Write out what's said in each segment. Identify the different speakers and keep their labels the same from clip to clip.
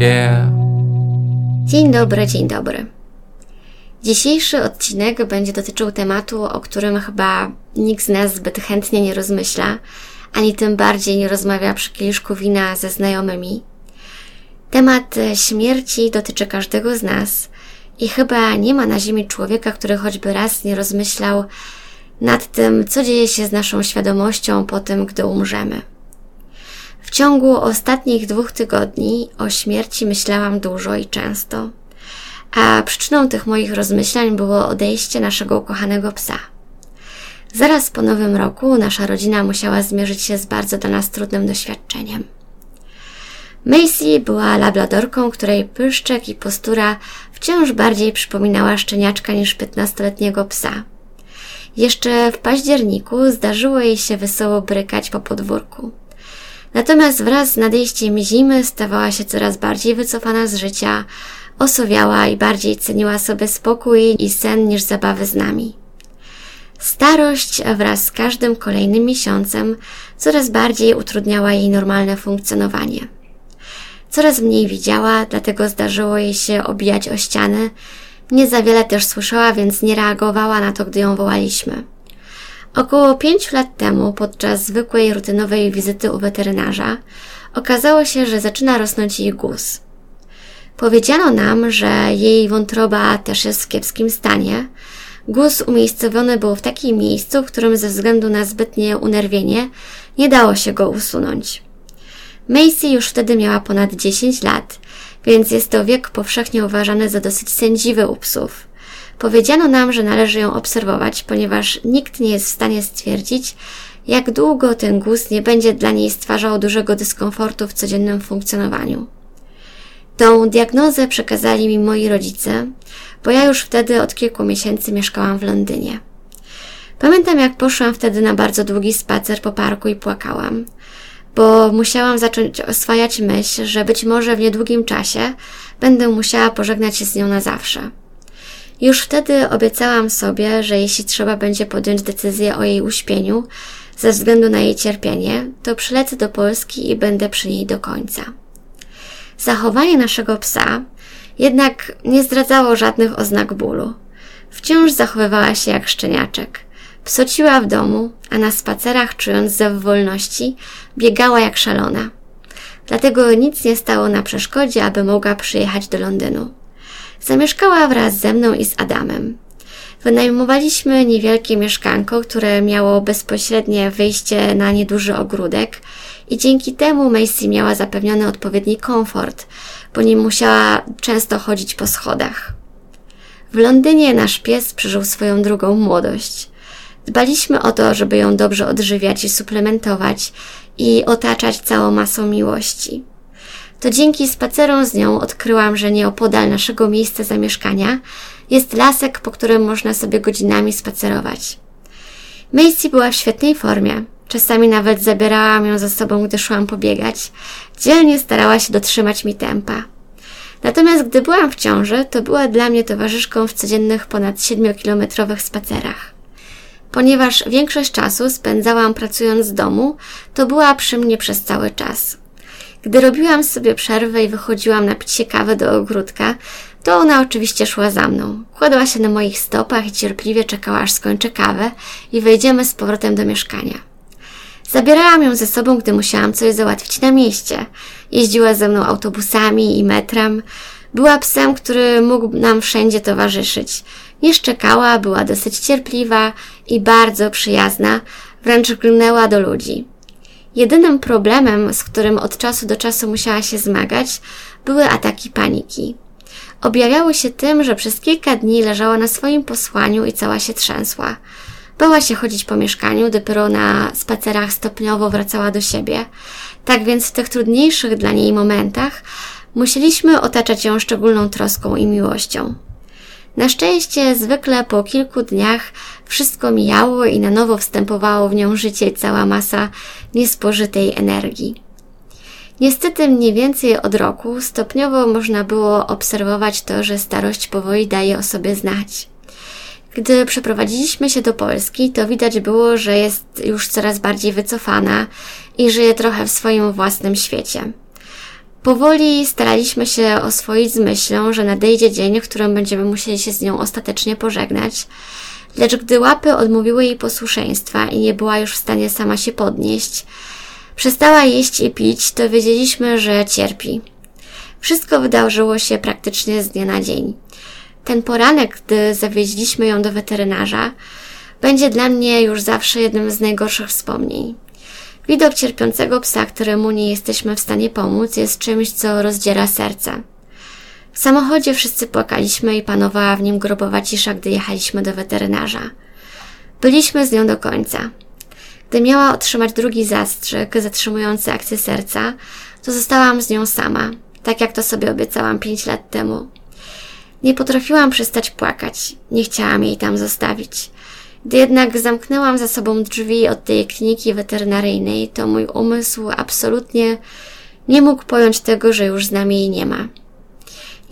Speaker 1: Yeah.
Speaker 2: Dzień dobry, dzień dobry. Dzisiejszy odcinek będzie dotyczył tematu, o którym chyba nikt z nas zbyt chętnie nie rozmyśla, ani tym bardziej nie rozmawia przy kieliszku wina ze znajomymi. Temat śmierci dotyczy każdego z nas i chyba nie ma na ziemi człowieka, który choćby raz nie rozmyślał nad tym, co dzieje się z naszą świadomością po tym, gdy umrzemy. W ciągu ostatnich dwóch tygodni o śmierci myślałam dużo i często, a przyczyną tych moich rozmyślań było odejście naszego ukochanego psa. Zaraz po nowym roku nasza rodzina musiała zmierzyć się z bardzo dla nas trudnym doświadczeniem. Macy była labladorką, której pyszczek i postura wciąż bardziej przypominała szczeniaczka niż piętnastoletniego psa. Jeszcze w październiku zdarzyło jej się wesoło brykać po podwórku. Natomiast wraz z nadejściem zimy stawała się coraz bardziej wycofana z życia, osowiała i bardziej ceniła sobie spokój i sen niż zabawy z nami. Starość wraz z każdym kolejnym miesiącem coraz bardziej utrudniała jej normalne funkcjonowanie. Coraz mniej widziała, dlatego zdarzyło jej się obijać o ściany. Nie za wiele też słyszała, więc nie reagowała na to, gdy ją wołaliśmy. Około pięciu lat temu, podczas zwykłej, rutynowej wizyty u weterynarza, okazało się, że zaczyna rosnąć jej guz. Powiedziano nam, że jej wątroba też jest w kiepskim stanie. Guz umiejscowiony był w takim miejscu, w którym ze względu na zbytnie unerwienie nie dało się go usunąć. Macy już wtedy miała ponad 10 lat, więc jest to wiek powszechnie uważany za dosyć sędziwy u psów. Powiedziano nam, że należy ją obserwować, ponieważ nikt nie jest w stanie stwierdzić, jak długo ten guz nie będzie dla niej stwarzał dużego dyskomfortu w codziennym funkcjonowaniu. Tą diagnozę przekazali mi moi rodzice, bo ja już wtedy od kilku miesięcy mieszkałam w Londynie. Pamiętam, jak poszłam wtedy na bardzo długi spacer po parku i płakałam, bo musiałam zacząć oswajać myśl, że być może w niedługim czasie będę musiała pożegnać się z nią na zawsze. Już wtedy obiecałam sobie, że jeśli trzeba będzie podjąć decyzję o jej uśpieniu ze względu na jej cierpienie, to przylecę do Polski i będę przy niej do końca. Zachowanie naszego psa jednak nie zdradzało żadnych oznak bólu. Wciąż zachowywała się jak szczeniaczek. Psociła w domu, a na spacerach, czując zew wolności, biegała jak szalona. Dlatego nic nie stało na przeszkodzie, aby mogła przyjechać do Londynu. Zamieszkała wraz ze mną i z Adamem. Wynajmowaliśmy niewielkie mieszkanko, które miało bezpośrednie wyjście na nieduży ogródek i dzięki temu Macy miała zapewniony odpowiedni komfort, bo nie musiała często chodzić po schodach. W Londynie nasz pies przeżył swoją drugą młodość. Dbaliśmy o to, żeby ją dobrze odżywiać i suplementować i otaczać całą masą miłości. To dzięki spacerom z nią odkryłam, że nieopodal naszego miejsca zamieszkania jest lasek, po którym można sobie godzinami spacerować. Macy była w świetnej formie. Czasami nawet zabierałam ją ze sobą, gdy szłam pobiegać. Dzielnie starała się dotrzymać mi tempa. Natomiast gdy byłam w ciąży, to była dla mnie towarzyszką w codziennych ponad 7-kilometrowych spacerach. Ponieważ większość czasu spędzałam pracując z domu, to była przy mnie przez cały czas. Gdy robiłam sobie przerwę i wychodziłam napić się kawy do ogródka, to ona oczywiście szła za mną. Kładła się na moich stopach i cierpliwie czekała, aż skończę kawę i wejdziemy z powrotem do mieszkania. Zabierałam ją ze sobą, gdy musiałam coś załatwić na mieście. Jeździła ze mną autobusami i metrem. Była psem, który mógł nam wszędzie towarzyszyć. Nie szczekała, była dosyć cierpliwa i bardzo przyjazna, wręcz glnęła do ludzi. Jedynym problemem, z którym od czasu do czasu musiała się zmagać, były ataki paniki. Objawiały się tym, że przez kilka dni leżała na swoim posłaniu i cała się trzęsła. Bała się chodzić po mieszkaniu, dopiero na spacerach stopniowo wracała do siebie. Tak więc w tych trudniejszych dla niej momentach Musieliśmy otaczać ją szczególną troską i miłością. Na szczęście zwykle po kilku dniach wszystko mijało i na nowo wstępowało w nią życie cała masa niespożytej energii. Niestety mniej więcej od roku stopniowo można było obserwować to, że starość powoli daje o sobie znać. Gdy przeprowadziliśmy się do Polski, to widać było, że jest już coraz bardziej wycofana i żyje trochę w swoim własnym świecie. Powoli staraliśmy się oswoić z myślą, że nadejdzie dzień, w którym będziemy musieli się z nią ostatecznie pożegnać, lecz gdy łapy odmówiły jej posłuszeństwa i nie była już w stanie sama się podnieść, przestała jeść i pić, to wiedzieliśmy, że cierpi. Wszystko wydarzyło się praktycznie z dnia na dzień. Ten poranek, gdy zawieźliśmy ją do weterynarza, będzie dla mnie już zawsze jednym z najgorszych wspomnień. Widok cierpiącego psa, któremu nie jesteśmy w stanie pomóc, jest czymś, co rozdziera serce. W samochodzie wszyscy płakaliśmy i panowała w nim grobowa cisza, gdy jechaliśmy do weterynarza. Byliśmy z nią do końca. Gdy miała otrzymać drugi zastrzyk zatrzymujący akcję serca, to zostałam z nią sama, tak jak to sobie obiecałam pięć lat temu. Nie potrafiłam przestać płakać, nie chciałam jej tam zostawić. Gdy jednak zamknęłam za sobą drzwi od tej kliniki weterynaryjnej, to mój umysł absolutnie nie mógł pojąć tego, że już z nami jej nie ma.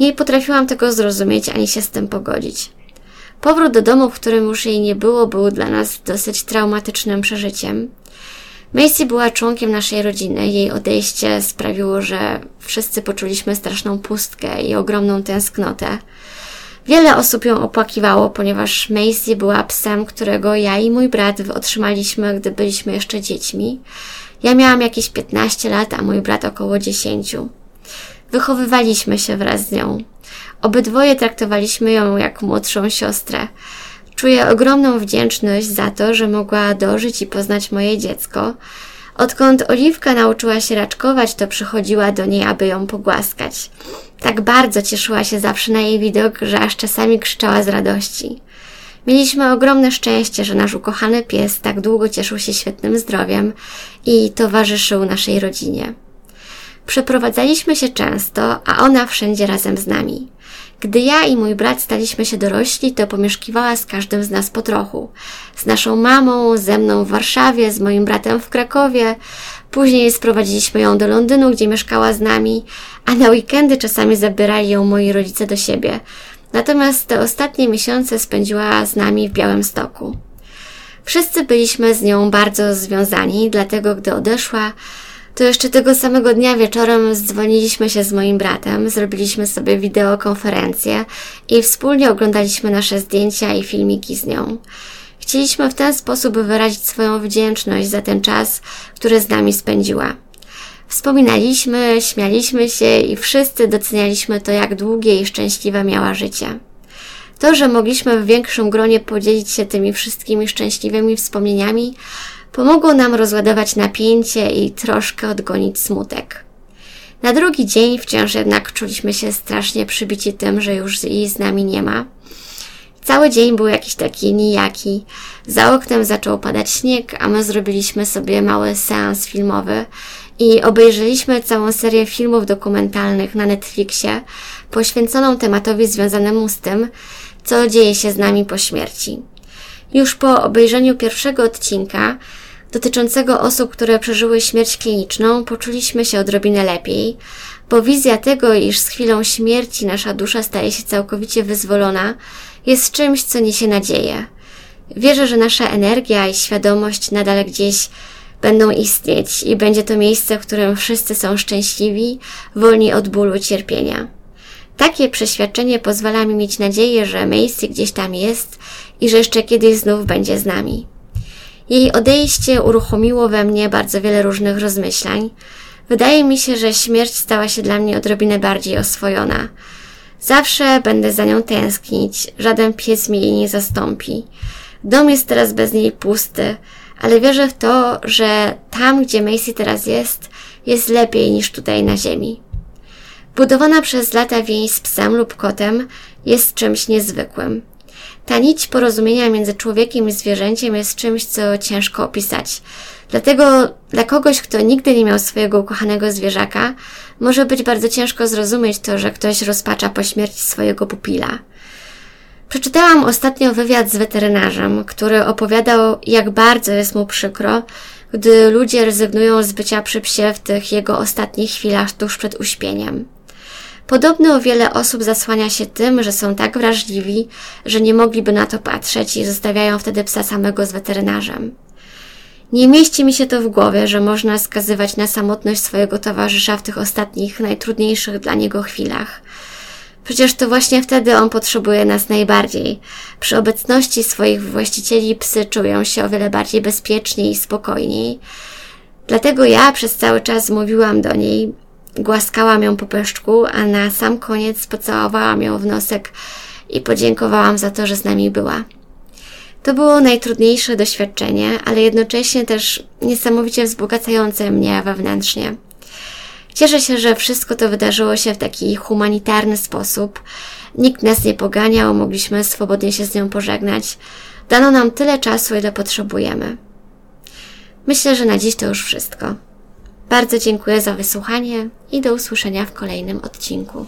Speaker 2: Nie potrafiłam tego zrozumieć ani się z tym pogodzić. Powrót do domu, w którym już jej nie było, był dla nas dosyć traumatycznym przeżyciem. Macy była członkiem naszej rodziny. Jej odejście sprawiło, że wszyscy poczuliśmy straszną pustkę i ogromną tęsknotę. Wiele osób ją opłakiwało, ponieważ Macy była psem, którego ja i mój brat otrzymaliśmy, gdy byliśmy jeszcze dziećmi. Ja miałam jakieś 15 lat, a mój brat około 10. Wychowywaliśmy się wraz z nią. Obydwoje traktowaliśmy ją jak młodszą siostrę. Czuję ogromną wdzięczność za to, że mogła dożyć i poznać moje dziecko. Odkąd Oliwka nauczyła się raczkować, to przychodziła do niej, aby ją pogłaskać. Tak bardzo cieszyła się zawsze na jej widok, że aż czasami krzyczała z radości. Mieliśmy ogromne szczęście, że nasz ukochany pies tak długo cieszył się świetnym zdrowiem i towarzyszył naszej rodzinie. Przeprowadzaliśmy się często, a ona wszędzie razem z nami. Gdy ja i mój brat staliśmy się dorośli, to pomieszkiwała z każdym z nas po trochu. Z naszą mamą, ze mną w Warszawie, z moim bratem w Krakowie. Później sprowadziliśmy ją do Londynu, gdzie mieszkała z nami, a na weekendy czasami zabierali ją moi rodzice do siebie. Natomiast te ostatnie miesiące spędziła z nami w Białymstoku. Wszyscy byliśmy z nią bardzo związani, dlatego gdy odeszła, to jeszcze tego samego dnia wieczorem zdzwoniliśmy się z moim bratem, zrobiliśmy sobie wideokonferencję i wspólnie oglądaliśmy nasze zdjęcia i filmiki z nią. Chcieliśmy w ten sposób wyrazić swoją wdzięczność za ten czas, który z nami spędziła. Wspominaliśmy, śmialiśmy się i wszyscy docenialiśmy to, jak długie i szczęśliwe miała życie. To, że mogliśmy w większym gronie podzielić się tymi wszystkimi szczęśliwymi wspomnieniami, pomogło nam rozładować napięcie i troszkę odgonić smutek. Na drugi dzień wciąż jednak czuliśmy się strasznie przybici tym, że już jej z nami nie ma. Cały dzień był jakiś taki nijaki. Za oknem zaczął padać śnieg, a my zrobiliśmy sobie mały seans filmowy i obejrzeliśmy całą serię filmów dokumentalnych na Netflixie poświęconą tematowi związanemu z tym, co dzieje się z nami po śmierci. Już po obejrzeniu pierwszego odcinka dotyczącego osób, które przeżyły śmierć kliniczną, poczuliśmy się odrobinę lepiej, bo wizja tego, iż z chwilą śmierci nasza dusza staje się całkowicie wyzwolona, jest czymś, co niesie nadzieję. Wierzę, że nasza energia i świadomość nadal gdzieś będą istnieć i będzie to miejsce, w którym wszyscy są szczęśliwi, wolni od bólu cierpienia. Takie przeświadczenie pozwala mi mieć nadzieję, że Macy gdzieś tam jest i że jeszcze kiedyś znów będzie z nami. Jej odejście uruchomiło we mnie bardzo wiele różnych rozmyślań. Wydaje mi się, że śmierć stała się dla mnie odrobinę bardziej oswojona. Zawsze będę za nią tęsknić, żaden pies mi jej nie zastąpi. Dom jest teraz bez niej pusty, ale wierzę w to, że tam, gdzie Macy teraz jest, jest lepiej niż tutaj na ziemi. Budowana przez lata więź z psem lub kotem jest czymś niezwykłym. Ta nić porozumienia między człowiekiem i zwierzęciem jest czymś, co ciężko opisać. Dlatego dla kogoś, kto nigdy nie miał swojego ukochanego zwierzaka, może być bardzo ciężko zrozumieć to, że ktoś rozpacza po śmierci swojego pupila. Przeczytałam ostatnio wywiad z weterynarzem, który opowiadał, jak bardzo jest mu przykro, gdy ludzie rezygnują z bycia przy psie w tych jego ostatnich chwilach tuż przed uśpieniem. Podobno wiele osób zasłania się tym, że są tak wrażliwi, że nie mogliby na to patrzeć i zostawiają wtedy psa samego z weterynarzem. Nie mieści mi się to w głowie, że można skazywać na samotność swojego towarzysza w tych ostatnich, najtrudniejszych dla niego chwilach. Przecież to właśnie wtedy on potrzebuje nas najbardziej. Przy obecności swoich właścicieli psy czują się o wiele bardziej bezpieczniej i spokojniej. Dlatego ja przez cały czas mówiłam do niej, głaskałam ją po peszczku, a na sam koniec pocałowałam ją w nosek i podziękowałam za to, że z nami była. To było najtrudniejsze doświadczenie, ale jednocześnie też niesamowicie wzbogacające mnie wewnętrznie. Cieszę się, że wszystko to wydarzyło się w taki humanitarny sposób. Nikt nas nie poganiał, mogliśmy swobodnie się z nią pożegnać. Dano nam tyle czasu, ile potrzebujemy. Myślę, że na dziś to już wszystko. Bardzo dziękuję za wysłuchanie i do usłyszenia w kolejnym odcinku.